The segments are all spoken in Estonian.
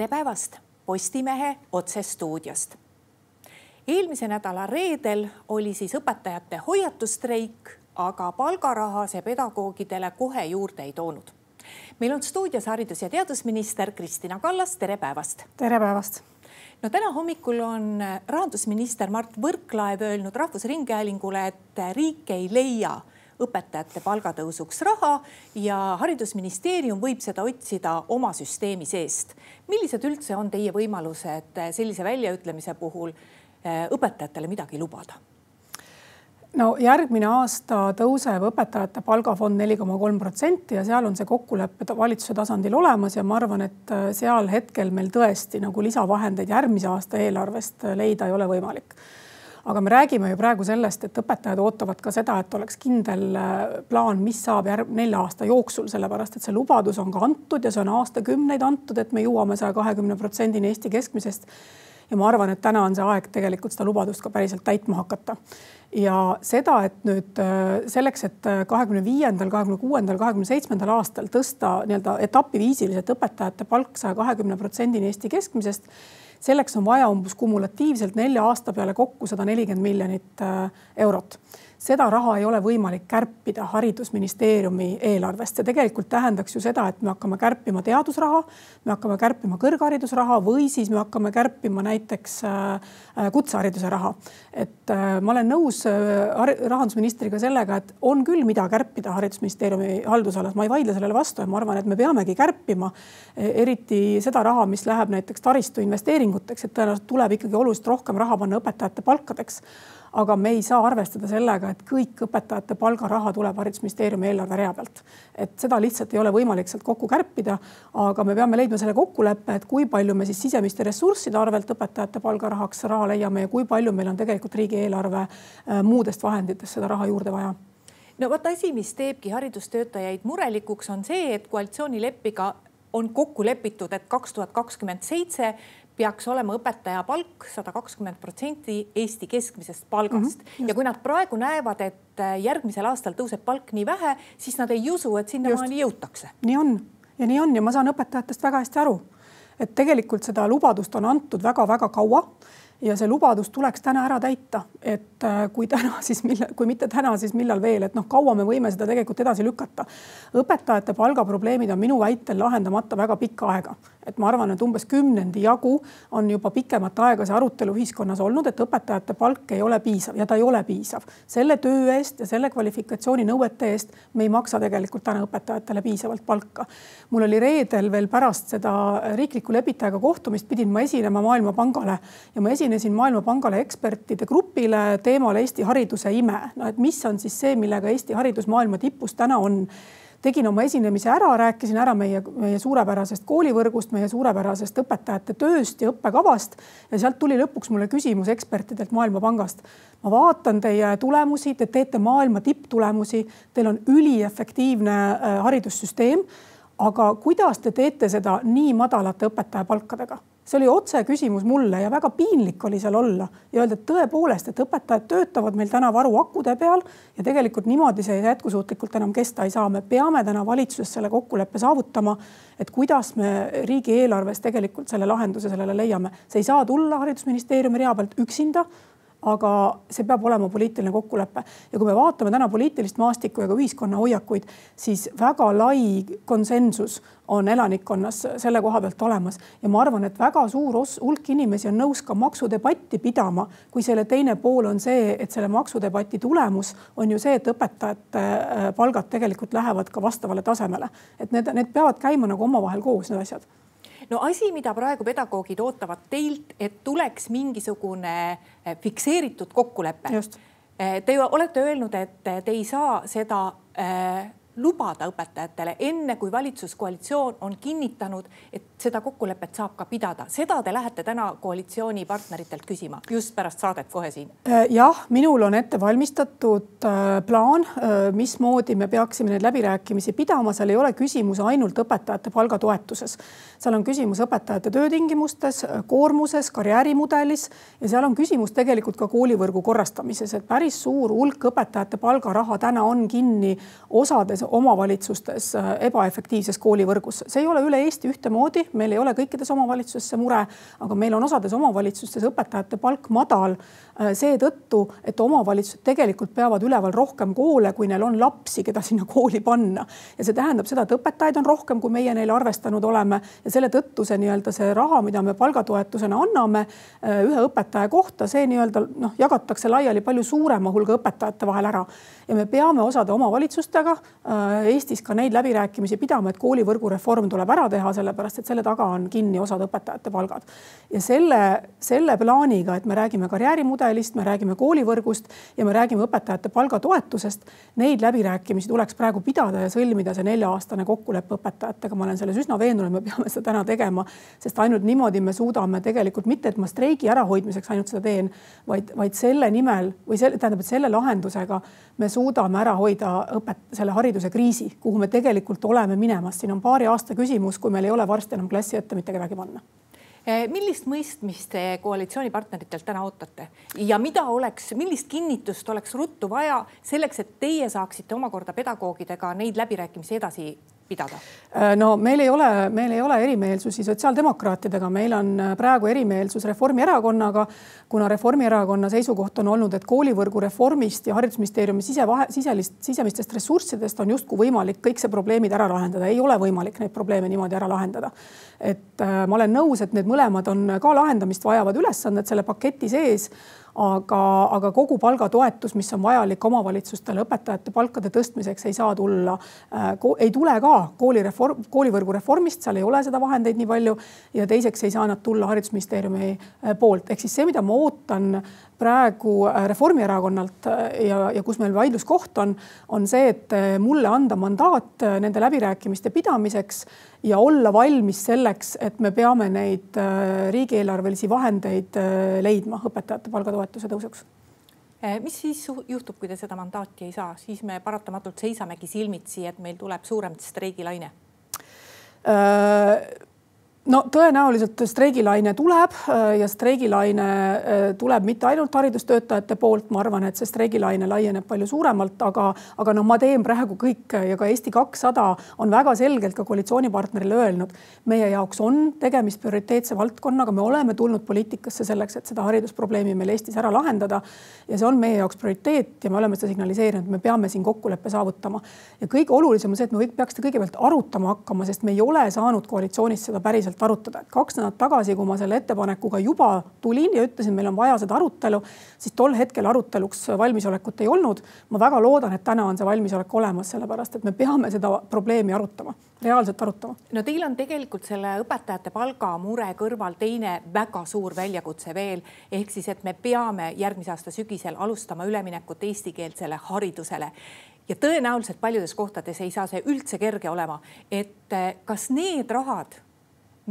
tere päevast Postimehe otsestuudiost. eelmise nädala reedel oli siis õpetajate hoiatusstreik, aga palgaraha see pedagoogidele kohe juurde ei toonud. meil on stuudios haridus- ja teadusminister Kristina Kallas, tere päevast. tere päevast no täna hommikul on rahandusminister Mart Võrklaev öelnud Rahvusringhäälingule, et riik ei leia õpetajate palgatõusuks raha ja haridusministeerium võib seda otsida oma süsteemi seest. millised üldse on teie võimalused sellise väljaütlemise puhul eh, õpetajatele midagi lubada? no järgmine aasta tõuseb õpetajate palgafond neli koma kolm protsenti ja seal on see kokkulepe valitsuse tasandil olemas ja ma arvan, et eh, seal hetkel meil tõesti nagu lisavahendeid järgmise aasta eelarvest leida ei ole võimalik aga me räägime ju praegu sellest, et õpetajad ootavad ka seda, et oleks kindel äh, plaan, mis saab järg nelja aasta jooksul, sellepärast et see lubadus on ka antud ja see on aastakümneid antud, et me jõuame saja kahekümne protsendini Eesti keskmisest. ja ma arvan, et täna on see aeg tegelikult seda lubadust ka päriselt täitma hakata ja seda, et nüüd äh, selleks, et äh, kahekümne viiendal, kahekümne kuuendal, kahekümne seitsmendal aastal tõsta nii-öelda etapiviisiliselt õpetajate palk saja kahekümne protsendini Eesti keskmisest selleks on vaja umbes kumulatiivselt nelja aasta peale kokku sada nelikümmend miljonit äh, eurot seda raha ei ole võimalik kärpida haridusministeeriumi eelarvest. see tegelikult tähendaks ju seda, et me hakkame kärpima teadusraha, me hakkame kärpima kõrgharidusraha või siis me hakkame kärpima näiteks äh, äh, kutsehariduse raha. et ma olen nõus rahandusministriga sellega, et on küll, mida kärpida haridusministeeriumi haldusalas, ma ei vaidle sellele vastu ja ma arvan, et me peamegi kärpima e, eriti seda raha, mis läheb näiteks taristu investeeringuteks, et tõenäoliselt tuleb ikkagi oluliselt rohkem raha panna õpetajate palkadeks aga me ei saa arvestada sellega, et kõik õpetajate palgaraha tuleb haridusministeeriumi eelarverea pealt. et seda lihtsalt ei ole võimalik sealt kokku kärpida, aga me peame leidma selle kokkuleppe, et kui palju me siis sisemiste ressursside arvelt õpetajate palgarahaks raha leiame ja kui palju meil on tegelikult riigieelarve äh, muudest vahenditest seda raha juurde vaja no vot asi, mis teebki haridustöötajaid murelikuks, on see, et koalitsioonileppiga on kokku lepitud, et kaks tuhat kakskümmend seitse peaks olema õpetaja palk sada kakskümmend protsenti Eesti keskmisest palgast. Mm. -hmm, ja kui nad praegu näevad, et äh, järgmisel aastal tõuseb palk nii vähe, siis nad ei usu, et sinnamaani jõutakse. nii on. Ja nii on. Ja ma saan õpetajatest väga hästi aru, et tegelikult seda lubadust on antud väga-väga kaua ja see lubadus tuleks täna ära täita, et äh, kui täna, siis millal, kui mitte täna, siis millal veel, et noh, kaua me võime seda tegelikult edasi lükata. õpetajate palgaprobleemid on minu väitel lahendamata väga pikka aega, et ma arvan, et umbes kümnendi jagu on juba pikemat aega see arutelu ühiskonnas olnud, et õpetajate palk ei ole piisav ja ta ei ole piisav. selle töö eest ja selle kvalifikatsiooninõuete eest me ei maksa tegelikult täna õpetajatele piisavalt palka. mul oli reedel veel pärast seda riikliku lepitajaga kohtumist pidin ma esinema Maailmapangale ja ma esinesin esinesin Maailmapangale ekspertide grupile teemal Eesti hariduse ime. no et mis on siis see, millega Eesti haridus maailma tipus täna on tegin oma esinemise ära, rääkisin ära meie, meie suurepärasest koolivõrgust, meie suurepärasest õpetajate tööst ja õppekavast. ja sealt tuli lõpuks mulle küsimus ekspertidelt Maailmapangast. ma vaatan teie tulemusi, te teete maailma tipptulemusi, teil on üliefektiivne äh, haridussüsteem. aga kuidas te teete seda nii madalate õpetajapalkadega? See oli otse küsimus mulle ja väga piinlik oli seal olla ja öelda, et tõepoolest, et õpetajad töötavad meil täna varuakude peal ja tegelikult niimoodi see jätkusuutlikult enam kesta ei saa. me peame täna valitsuses selle kokkuleppe saavutama, et kuidas me riigieelarves tegelikult selle lahenduse sellele leiame. see ei saa tulla haridusministeeriumi rea pealt üksinda aga see peab olema poliitiline kokkulepe. Ja kui me vaatame täna poliitilist maastikku ja ka ühiskonna hoiakuid, siis väga lai konsensus on elanikkonnas selle koha pealt olemas. Ja ma arvan, et väga suur hulk inimesi on nõus ka maksudebatti pidama, kui selle teine pool on see, et selle maksudebati tulemus on ju see, et õpetajate äh, palgad tegelikult lähevad ka vastavale tasemele, et need, need peavad käima nagu omavahel koos, need asjad no asi, mida praegu pedagoogid ootavad teilt, et tuleks mingisugune eh, fikseeritud kokkulepe. Eh, te olete öelnud, et te ei saa seda äh, lubada õpetajatele, enne kui valitsuskoalitsioon on kinnitanud, et seda kokkulepet saab ka pidada. seda te lähete täna koalitsioonipartneritelt küsima just pärast saadet kohe siin? Äh, jah, minul on ette valmistatud äh, plaan, äh, mismoodi me peaksime neid läbirääkimisi pidama, seal ei ole küsimus ainult õpetajate palgatoetuses. seal on küsimus õpetajate töötingimustes, koormuses, karjäärimudelis ja seal on küsimus tegelikult ka koolivõrgu korrastamises, et päris suur hulk õpetajate palgaraha täna on kinni osades omavalitsustes ebaefektiivses koolivõrgus. see ei ole üle Eesti ühtemoodi meil ei ole kõikides omavalitsustes see mure, aga meil on osades omavalitsustes õpetajate palk madal äh, seetõttu, et omavalitsused tegelikult peavad üleval rohkem koole, kui neil on lapsi, keda sinna kooli panna. ja see tähendab seda, et õpetajaid on rohkem, kui meie neile arvestanud oleme ja selle tõttu see nii-öelda see raha, mida me palgatoetusena anname äh, ühe õpetaja kohta, see nii-öelda noh, jagatakse laiali palju suurema hulga õpetajate vahel ära ja me peame osade omavalitsustega äh, Eestis ka neid läbirääkimisi pidama, et koolivõrgu reform tuleb ära teha, sellepärast et selle taga on kinni osade õpetajate palgad. ja selle, selle plaaniga, et me räägime karjäärimudelist, me räägime koolivõrgust ja me räägime õpetajate palgatoetusest, neid läbirääkimisi tuleks praegu pidada ja sõlmida see nelja-aastane kokkulepe õpetajatega. ma olen selles üsna veendunud, me peame seda täna tegema, sest ainult niimoodi me suudame tegelikult mitte, et ma streigi ärahoidmiseks ainult seda teen, vaid, vaid selle nimel või selle, tähendab, et selle lahendusega me suudame ära hoida õpet-, selle hariduse kriisi, kuhu me tegelikult oleme minemas. siin on paari aasta küsimus, kui meil ei ole varsti enam klassi ette mitte kedagi panna. Eh, millist mõistmist te koalitsioonipartneritelt täna ootate? Ja mida oleks, millist kinnitust oleks ruttu vaja selleks, et teie saaksite omakorda pedagoogidega neid läbirääkimisi edasi pidada? Äh, no meil ei ole, meil ei ole erimeelsusi sotsiaaldemokraatidega, meil on äh, praegu erimeelsus Reformierakonnaga, kuna Reformierakonna seisukoht on olnud, et koolivõrgu reformist ja haridusministeeriumi sisevahe, siselist, sisemistest ressurssidest on justkui võimalik kõik see probleemid ära lahendada, ei ole võimalik neid probleeme niimoodi ära lahendada. et äh, ma olen nõus, et need mõlemad on ka lahendamist vajavad ülesanded selle paketi sees aga, aga kogu palgatoetus, mis on vajalik omavalitsustele õpetajate palkade tõstmiseks, ei saa tulla äh,, ei tule ka koolireform, koolivõrgu reformist, seal ei ole seda vahendeid nii palju. ja teiseks ei saa nad tulla haridusministeeriumi äh, poolt, ehk siis see, mida ma ootan praegu äh, Reformierakonnalt äh, ja, ja kus meil vaidluskoht on, on see, et äh, mulle anda mandaat nende läbirääkimiste pidamiseks ja olla valmis selleks, et me peame neid riigieelarvelisi vahendeid leidma õpetajate palgatoetuse tõusuks. Mis siis juhtub, kui te seda mandaati ei saa, siis me paratamatult seisamegi silmitsi, et meil tuleb suurem streigilaine no tõenäoliselt streigilaine tuleb äh, ja streigilaine äh, tuleb mitte ainult haridustöötajate poolt, ma arvan, et see streigilaine laieneb palju suuremalt, aga, aga noh, ma teen praegu kõik ja ka Eesti kakssada on väga selgelt ka koalitsioonipartnerile öelnud, meie jaoks on tegemist prioriteetse valdkonnaga, me oleme tulnud poliitikasse selleks, et seda haridusprobleemi meil Eestis ära lahendada. ja see on meie jaoks prioriteet ja me oleme seda signaliseerinud, me peame siin kokkuleppe saavutama. ja kõige olulisem on see, et me peaks seda kõigepealt arutama hakkama, sest me ei ole saanud koalitsioonis seda päriselt päriselt arutada, et kaks nädalat tagasi, kui ma selle ettepanekuga juba tulin ja ütlesin, meil on vaja seda arutelu, siis tol hetkel aruteluks valmisolekut ei olnud. ma väga loodan, et täna on see valmisolek olemas, sellepärast et me peame seda probleemi arutama, reaalselt arutama. no teil on tegelikult selle õpetajate palgamure kõrval teine väga suur väljakutse veel, ehk siis, et me peame järgmise aasta sügisel alustama üleminekut eestikeelsele haridusele ja tõenäoliselt paljudes kohtades ei saa see üldse kerge olema, et kas need rahad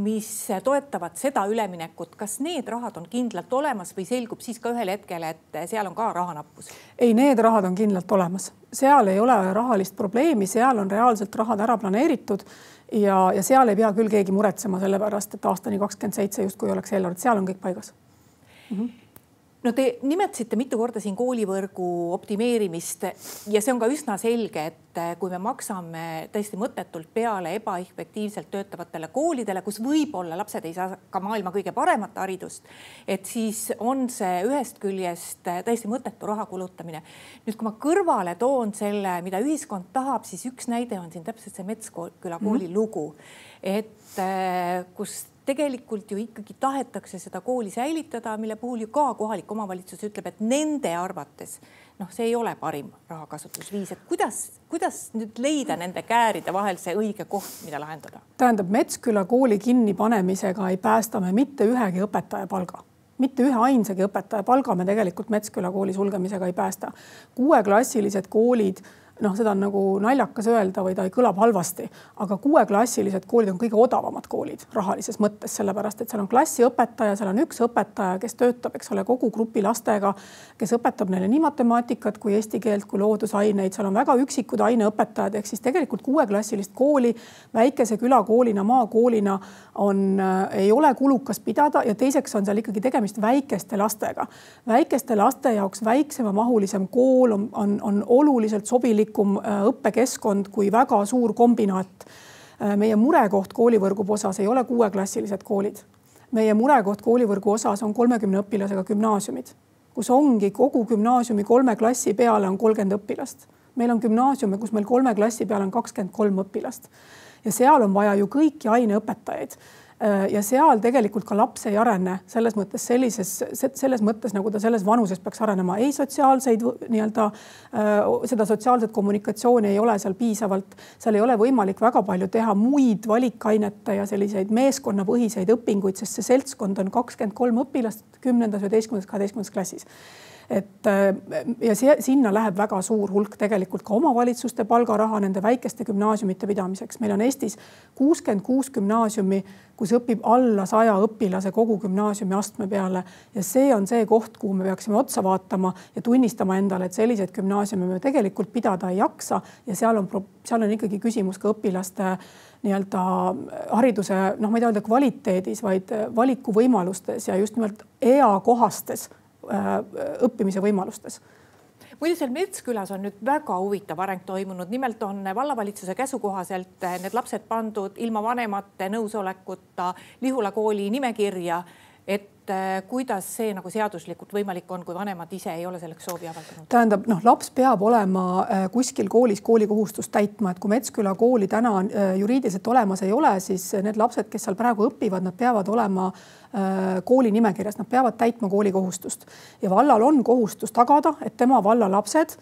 mis toetavad seda üleminekut, kas need rahad on kindlalt olemas või selgub siis ka ühel hetkel, et seal on ka rahanappus? ei, need rahad on kindlalt olemas, seal ei ole rahalist probleemi, seal on reaalselt rahad ära planeeritud ja, ja seal ei pea küll keegi muretsema, sellepärast et aastani kakskümmend seitse justkui oleks eelarvet, seal on kõik paigas mm. -hmm no te nimetasite mitu korda siin koolivõrgu optimeerimist ja see on ka üsna selge, et kui me maksame täiesti mõttetult peale ebaefektiivselt töötavatele koolidele, kus võib-olla lapsed ei saa ka maailma kõige paremat haridust, et siis on see ühest küljest täiesti mõttetu raha kulutamine. nüüd, kui ma kõrvale toon selle, mida ühiskond tahab, siis üks näide on siin täpselt see Metsküla kooli mm -hmm. lugu, et kus tegelikult ju ikkagi tahetakse seda kooli säilitada, mille puhul ju ka kohalik omavalitsus ütleb, et nende arvates noh, see ei ole parim rahakasutusviis, et kuidas, kuidas nüüd leida nende kääride vahel see õige koht, mida lahendada? tähendab, Metsküla kooli kinnipanemisega ei päästa me mitte ühegi õpetaja palga mitte ühe ainsagi õpetaja palga me tegelikult Metsküla kooli sulgemisega ei päästa. kuueklassilised koolid noh, seda on nagu naljakas öelda või ta kõlab halvasti, aga kuueklassilised koolid on kõige odavamad koolid rahalises mõttes, sellepärast et seal on klassiõpetaja, seal on üks õpetaja, kes töötab, eks ole, kogu grupi lastega, kes õpetab neile nii matemaatikat kui eesti keelt kui loodusaineid, seal on väga üksikud aineõpetajad, ehk siis tegelikult kuueklassilist kooli väikese külakoolina, maakoolina on äh,, ei ole kulukas pidada ja teiseks on seal ikkagi tegemist väikeste lastega. väikeste laste jaoks väiksemamahulisem kool on, on, on oluliselt sobilik paindlikum äh, õppekeskkond kui väga suur kombinaat meie murekoht koolivõrgu osas ei ole kuueklassilised koolid. meie murekoht koolivõrgu osas on kolmekümne õpilasega gümnaasiumid, kus ongi kogu gümnaasiumi kolme klassi peale on kolmkümmend õpilast. meil on gümnaasiume, kus meil kolme klassi peale on kakskümmend kolm õpilast ja seal on vaja ju kõiki aineõpetajaid Äh, ja seal tegelikult ka laps ei arene selles mõttes sellises, selles mõttes nagu ta selles vanuses peaks arenema, ei sotsiaalseid nii-öelda äh, seda sotsiaalset kommunikatsiooni ei ole seal piisavalt, seal ei ole võimalik väga palju teha muid valikainete ja selliseid meeskonnapõhiseid õpinguid, sest see seltskond on kakskümmend kolm õpilast kümnendas, üheteistkümnendas, kaheteistkümnendas klassis et äh, ja see, sinna läheb väga suur hulk tegelikult ka omavalitsuste palgaraha nende väikeste gümnaasiumite pidamiseks. meil on Eestis kuuskümmend kuus gümnaasiumi, kus õpib alla saja õpilase kogu gümnaasiumi astme peale ja see on see koht, kuhu me peaksime otsa vaatama ja tunnistama endale, et selliseid gümnaasiume me tegelikult pidada ei jaksa ja seal on, seal on ikkagi küsimus ka õpilaste nii-öelda hariduse, noh, ma ei taha öelda kvaliteedis, vaid valikuvõimalustes ja just nimelt eakohastes Äh, õppimise võimalustes. Muide, seal Metskülas on nüüd väga huvitav areng toimunud, nimelt on vallavalitsuse käsu kohaselt need lapsed pandud ilma vanemate nõusolekuta Lihula kooli nimekirja et äh, kuidas see nagu seaduslikult võimalik on, kui vanemad ise ei ole selleks soovi avaldanud? tähendab, noh, laps peab olema äh, kuskil koolis koolikohustust täitma, et kui Metsküla kooli täna äh, juriidiliselt olemas ei ole, siis need lapsed, kes seal praegu õpivad, nad peavad olema kooli nimekirjas, nad peavad täitma koolikohustust ja vallal on kohustus tagada, et tema valla lapsed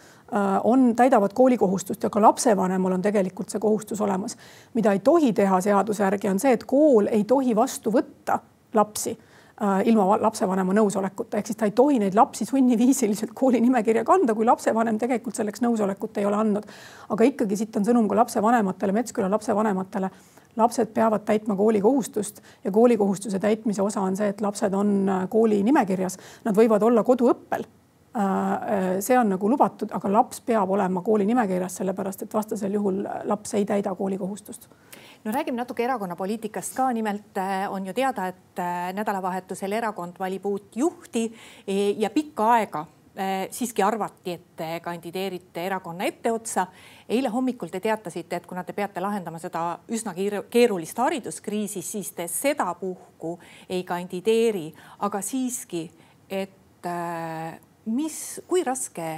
on, täidavad koolikohustust ja ka lapsevanemal on tegelikult see kohustus olemas. mida ei tohi teha seaduse järgi, on see, et kool ei tohi vastu võtta lapsi ilma lapsevanema nõusolekuta, ehk siis ta ei tohi neid lapsi sunniviisiliselt kooli nimekirja kanda, kui lapsevanem tegelikult selleks nõusolekut ei ole andnud. aga ikkagi siit on sõnum ka lapsevanematele, Metsküla lapsevanematele. lapsed peavad täitma koolikohustust ja koolikohustuse täitmise osa on see, et lapsed on äh, kooli nimekirjas, nad võivad olla koduõppel äh, see on nagu lubatud, aga laps peab olema kooli nimekirjas, sellepärast et vastasel juhul laps ei täida koolikohustust no räägime natuke erakonna poliitikast ka, nimelt äh, on ju teada, et äh, nädalavahetusel erakond valib uut juhti e, ja pikka aega äh, siiski arvati, et te kandideerite erakonna etteotsa. eile hommikul te teatasite, et kuna te peate lahendama seda üsna keerulist hariduskriisi, siis te sedapuhku ei kandideeri, aga siiski, et mis, kui raske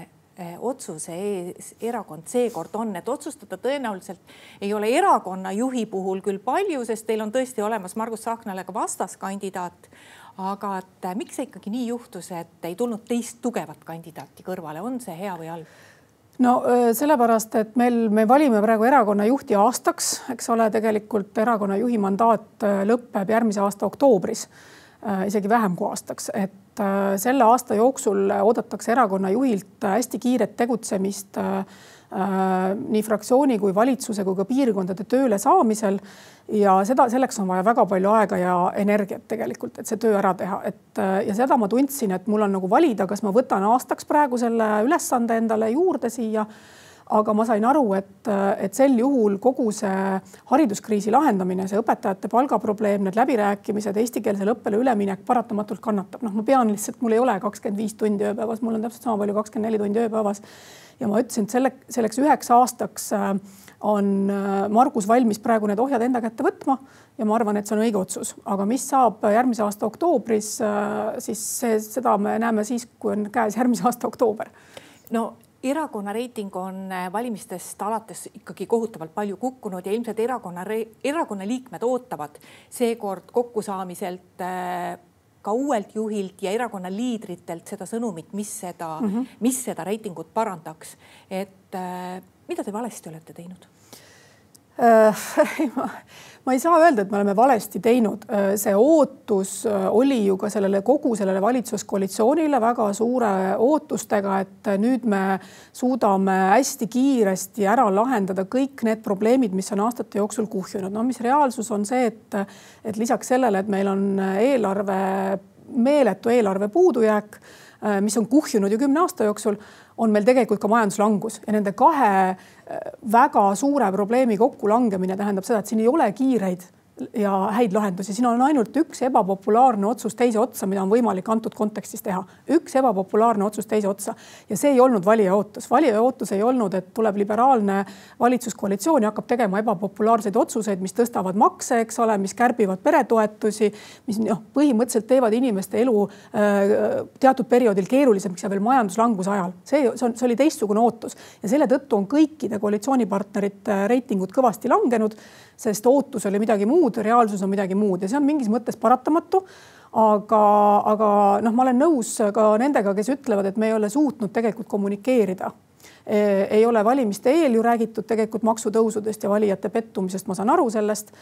Eh, otsuse ees erakond seekord on, et otsustada tõenäoliselt ei ole erakonna juhi puhul küll palju, sest teil on tõesti olemas Margus Tsahknale ka vastaskandidaat. aga et eh, miks see ikkagi nii juhtus, et ei tulnud teist tugevat kandidaati kõrvale, on see hea või halb? no sellepärast, et meil, me valime praegu erakonna juhti aastaks, eks ole, tegelikult erakonna juhi mandaat lõpeb järgmise aasta oktoobris isegi vähem kui aastaks, et äh, selle aasta jooksul oodatakse erakonna juhilt hästi kiiret tegutsemist äh, nii fraktsiooni kui valitsuse kui ka piirkondade tööle saamisel. ja seda, selleks on vaja väga palju aega ja energiat tegelikult, et see töö ära teha, et ja seda ma tundsin, et mul on nagu valida, kas ma võtan aastaks praegu selle ülesande endale juurde siia aga ma sain aru, et, et sel juhul kogu see hariduskriisi lahendamine, see õpetajate palgaprobleem, need läbirääkimised, eestikeelsele õppele üleminek paratamatult kannatab. noh, ma pean lihtsalt, mul ei ole kakskümmend viis tundi ööpäevas, mul on täpselt sama palju, kakskümmend neli tundi ööpäevas. ja ma ütlesin, et selle, selleks üheks aastaks äh, on äh, Margus valmis praegu need ohjad enda kätte võtma ja ma arvan, et see on õige otsus, aga mis saab järgmise aasta oktoobris, äh, siis see, seda me näeme siis, kui on käes järgmise aasta oktoober. no erakonna reiting on äh, valimistest alates ikkagi kohutavalt palju kukkunud ja ilmselt erakonna, erakonna liikmed ootavad seekord kokkusaamiselt äh, ka uuelt juhilt ja erakonna liidritelt seda sõnumit, mis seda mm, -hmm. mis seda reitingut parandaks. et äh, mida te valesti olete teinud? ma, ma ei saa öelda, et me oleme valesti teinud. see ootus oli ju ka sellele kogu sellele valitsuskoalitsioonile väga suure ootustega, et nüüd me suudame hästi kiiresti ära lahendada kõik need probleemid, mis on aastate jooksul kuhjunud. no mis reaalsus on see, et, et lisaks sellele, et meil on eelarve, meeletu eelarve puudujääk mis on kuhjunud ju kümne aasta jooksul, on meil tegelikult ka majanduslangus ja nende kahe väga suure probleemi kokkulangemine tähendab seda, et siin ei ole kiireid ja häid lahendusi, siin on ainult üks ebapopulaarne otsus teise otsa, mida on võimalik antud kontekstis teha. üks ebapopulaarne otsus teise otsa ja see ei olnud valija ootus. valija ootus ei olnud, et tuleb liberaalne valitsuskoalitsioon ja hakkab tegema ebapopulaarseid otsuseid, mis tõstavad makse, eks ole, mis kärbivad peretoetusi, mis noh, põhimõtteliselt teevad inimeste elu äh, teatud perioodil keerulisemaks ja veel majanduslanguse ajal. see, see on, see oli teistsugune ootus ja selle tõttu on kõikide koalitsioonipartnerite reitingud kõvasti langenud sest ootus oli midagi muud, reaalsus on midagi muud ja see on mingis mõttes paratamatu aga, aga noh, ma olen nõus ka nendega, kes ütlevad, et me ei ole suutnud tegelikult kommunikeerida ei ole valimiste eel ju räägitud tegelikult maksutõusudest ja valijate pettumisest, ma saan aru sellest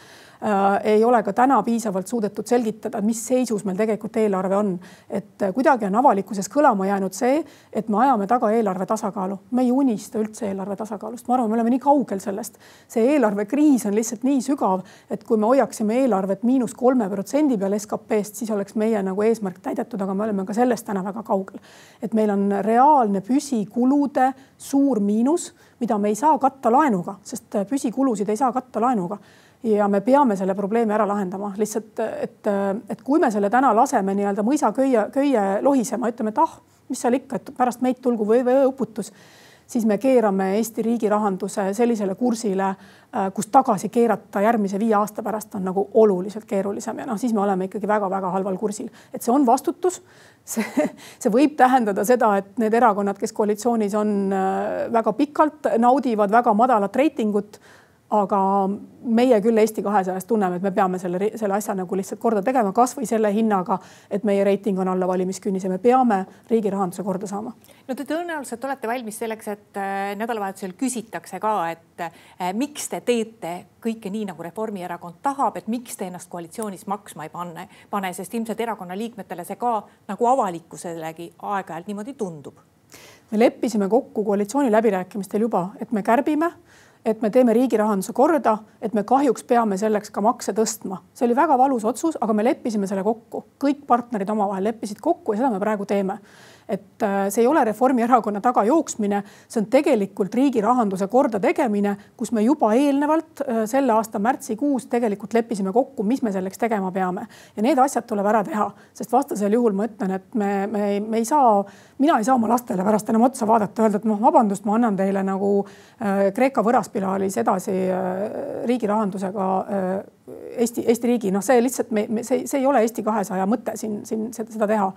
Äh, ei ole ka täna piisavalt suudetud selgitada, mis seisus meil tegelikult eelarve on. et äh, kuidagi on avalikkuses kõlama jäänud see, et me ajame taga eelarve tasakaalu. me ei unista üldse eelarve tasakaalust, ma arvan, me oleme nii kaugel sellest. see eelarvekriis on lihtsalt nii sügav, et kui me hoiaksime eelarvet miinus kolme protsendi peal SKP-st, siis oleks meie nagu eesmärk täidetud, aga me oleme ka sellest täna väga kaugel. et meil on reaalne püsikulude suur miinus, mida me ei saa katta laenuga, sest äh, püsikulusid ei saa katta laenuga. Ja me peame selle probleemi ära lahendama. Lihtsalt, et, et kui me selle täna laseme nii-öelda mõisaköie, köie lohisema, ütleme, et ah, mis seal ikka, et pärast meid tulgu või, või õputus, siis me keerame Eesti riigi rahanduse sellisele kursile, äh, kus tagasi keerata järgmise viie aasta pärast on nagu oluliselt keerulisem ja noh, siis me oleme ikkagi väga-väga halval kursil, et see on vastutus. see, see võib tähendada seda, et need erakonnad, kes koalitsioonis on, äh, väga pikalt naudivad väga madalat reitingut aga meie küll Eesti kahesajas tunneme, et me peame selle, selle asja nagu lihtsalt korda tegema, kasvõi selle hinnaga, et meie reiting on alla valimiskünnise, me peame riigi rahanduse korda saama. no te tõenäoliselt olete valmis selleks, et äh, nädalavahetusel küsitakse ka, et äh, miks te teete kõike nii, nagu Reformierakond tahab, et miks te ennast koalitsioonis maksma ei pane, pane, sest ilmselt erakonna liikmetele see ka nagu avalikkuselegi aeg-ajalt niimoodi tundub. me leppisime kokku koalitsiooniläbirääkimistel juba, et me kärbime et me teeme riigi rahanduse korda, et me kahjuks peame selleks ka makse tõstma. see oli väga valus otsus, aga me leppisime selle kokku, kõik partnerid omavahel leppisid kokku ja seda me praegu teeme et äh, see ei ole Reformierakonna taga jooksmine, see on tegelikult riigi rahanduse kordategemine, kus me juba eelnevalt äh, selle aasta märtsikuus tegelikult leppisime kokku, mis me selleks tegema peame. ja need asjad tuleb ära teha, sest vastasel juhul ma ütlen, et me, me, me ei saa, mina ei saa oma lastele pärast enam otsa vaadata, öelda, et noh, vabandust, ma annan teile nagu äh, Kreeka võraspiraalis edasi riigi rahandusega Eesti, Eesti riigi, noh, see lihtsalt me, me, see, see ei ole Eesti kahesaja mõte siin, siin seda, teha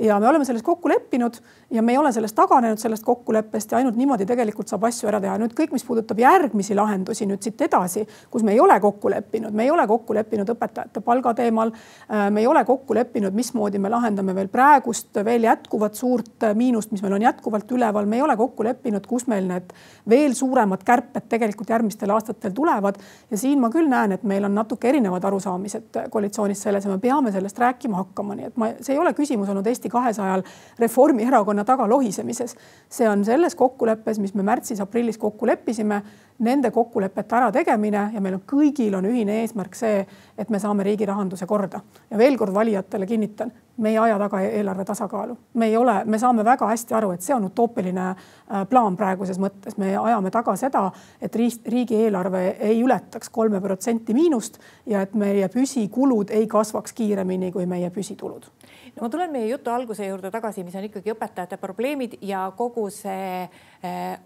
ja me oleme selles kokku leppinud ja me ei ole sellest taganenud, sellest kokkuleppest ja ainult niimoodi tegelikult saab asju ära teha. nüüd kõik, mis puudutab järgmisi lahendusi nüüd siit edasi, kus me ei ole kokku leppinud, me ei ole kokku leppinud õpetajate palga teemal. Äh, me ei ole kokku leppinud, mismoodi me lahendame veel praegust veel jätkuvat suurt miinust, mis meil on jätkuvalt üleval, me ei ole kokku leppinud, kus meil need veel suuremad kärped tegelikult järgmistel aastatel tulevad. ja siin ma küll näen, et meil on natuke erinevad arusaamised koalitsioonis selles ja me peame sellest rääkima hakkama, nii et ma, see ei ole küsimus olnud Eesti kahesajal Reformierakonna taga lohisemises. see on selles kokkuleppes, mis me märtsis-aprillis kokku leppisime, nende kokkulepete ärategemine ja meil on kõigil on ühine eesmärk see, et me saame riigi rahanduse korda. ja veel kord valijatele kinnitan, me ei aja taga eelarve tasakaalu, me ei ole, me saame väga hästi aru, et see on utoopiline äh, plaan praeguses mõttes, me ajame taga seda, et riigieelarve ei ületaks kolme protsenti miinust ja et meie püsikulud ei kasvaks kiiremini kui meie püsitulud. No ma tulen meie jutu alguse juurde tagasi, mis on ikkagi õpetajate probleemid ja kogu see eh,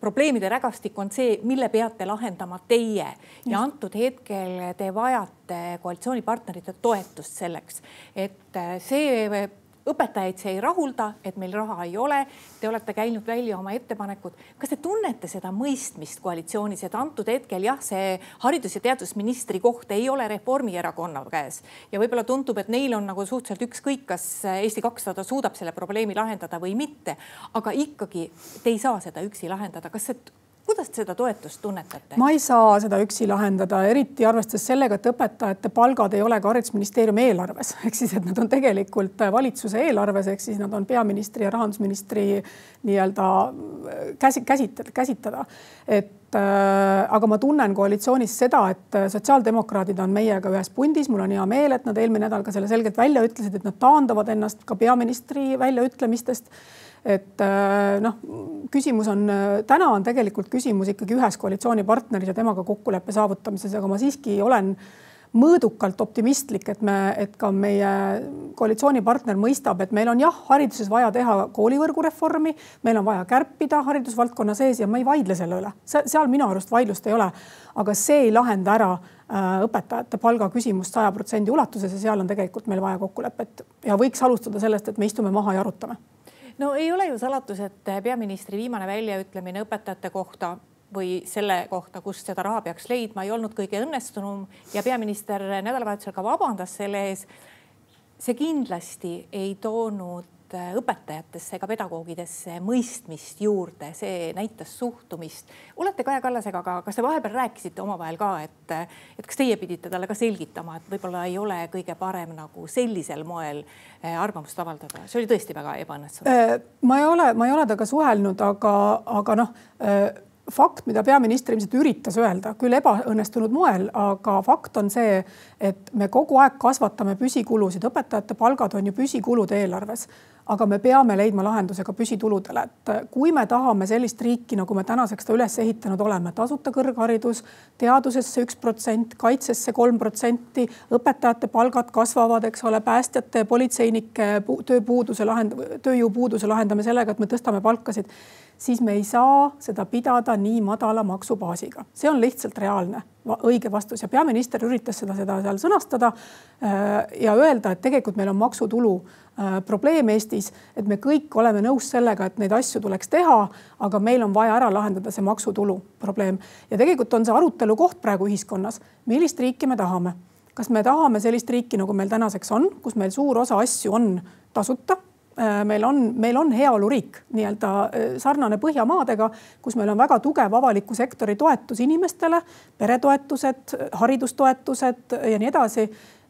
probleemide rägastik on see, mille peate lahendama teie. Ja antud hetkel te vajate koalitsioonipartnerite toetust selleks, et eh, see õpetajaid see ei rahulda, et meil raha ei ole. Te olete käinud välja oma ettepanekud. kas te tunnete seda mõistmist koalitsioonis, et antud hetkel jah, see haridus- ja teadusministri koht ei ole Reformierakonna käes ja võib-olla tundub, et neil on nagu suhteliselt ükskõik, kas Eesti kakssada suudab selle probleemi lahendada või mitte. aga ikkagi te ei saa seda üksi lahendada. kas see kuidas te seda toetust tunnetate? ma ei saa seda üksi lahendada, eriti arvestades sellega, et õpetajate palgad ei ole ka haridusministeeriumi eelarves, ehk siis, et nad on tegelikult valitsuse eelarves, ehk siis nad on peaministri ja rahandusministri nii-öelda käsi, käsitleda, käsitleda. et äh, aga ma tunnen koalitsioonis seda, et sotsiaaldemokraadid on meiega ühes pundis, mul on hea meel, et nad eelmine nädal ka selle selgelt välja ütlesid, et nad taandavad ennast ka peaministri väljaütlemistest et äh, noh, küsimus on, äh, täna on tegelikult küsimus ikkagi ühes koalitsioonipartneris ja temaga kokkuleppe saavutamises, aga ma siiski olen mõõdukalt optimistlik, et me, et ka meie koalitsioonipartner mõistab, et meil on jah, hariduses vaja teha koolivõrgu reformi, meil on vaja kärpida haridusvaldkonna sees ja ma ei vaidle selle üle, seal minu arust vaidlust ei ole. aga see ei lahenda ära äh, õpetajate palga küsimust saja protsendi ulatuses ja seal on tegelikult meil vaja kokkulepet. Ja võiks alustada sellest, et me istume maha ja arutame no ei ole ju saladus, et peaministri viimane väljaütlemine õpetajate kohta või selle kohta, kust seda raha peaks leidma, ei olnud kõige õnnestunum ja peaminister nädalavahetusel ka vabandas selle ees. see kindlasti ei toonud õpetajatesse ega pedagoogidesse mõistmist juurde, see näitas suhtumist. olete Kaja Kallasega ka, kas te vahepeal rääkisite omavahel ka, et, et kas teie pidite talle ka selgitama, et võib-olla ei ole kõige parem nagu sellisel moel eh, arvamust avaldada, see oli tõesti väga ebaõnnestunud. Äh, ma ei ole, ma ei ole temaga suhelnud, aga, aga noh äh, fakt, mida peaminister ilmselt üritas öelda, küll ebaõnnestunud moel, aga fakt on see, et me kogu aeg kasvatame püsikulusid, õpetajate palgad on ju püsikulud eelarves, aga me peame leidma lahenduse ka püsituludele, et kui me tahame sellist riiki, nagu me tänaseks ta üles ehitanud oleme, tasuta kõrgharidus, teadusesse üks protsent, kaitsesse kolm protsenti, õpetajate palgad kasvavad, eks ole, päästjate, politseinike tööpuuduse lahend-, tööjõupuuduse lahendame sellega, et me tõstame palkasid siis me ei saa seda pidada nii madala maksubaasiga. see on lihtsalt reaalne õige vastus ja peaminister üritas seda, seda seal sõnastada äh, ja öelda, et tegelikult meil on maksutulu äh, probleem Eestis, et me kõik oleme nõus sellega, et neid asju tuleks teha, aga meil on vaja ära lahendada see maksutulu probleem. ja tegelikult on see arutelu koht praegu ühiskonnas, millist riiki me tahame. kas me tahame sellist riiki, nagu meil tänaseks on, kus meil suur osa asju on tasuta Äh, meil on, meil on heaoluriik nii-öelda äh, sarnane Põhjamaadega, kus meil on väga tugev avaliku sektori toetus inimestele, peretoetused, haridustoetused ja nii edasi.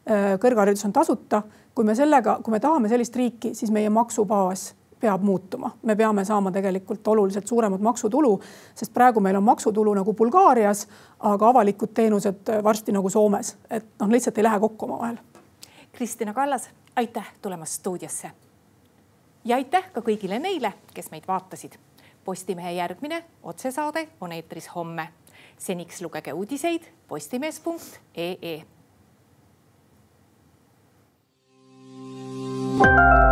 Äh, kõrgharidus on tasuta. kui me sellega, kui me tahame sellist riiki, siis meie maksubaas peab muutuma, me peame saama tegelikult oluliselt suuremat maksutulu, sest praegu meil on maksutulu nagu Bulgaarias, aga avalikud teenused varsti nagu Soomes, et noh, lihtsalt ei lähe kokku omavahel. Kristina Kallas, aitäh tulemast stuudiosse ja aitäh ka kõigile neile, kes meid vaatasid. Postimehe järgmine otsesaade on eetris homme. seniks lugege uudiseid postimees.ee. Bye.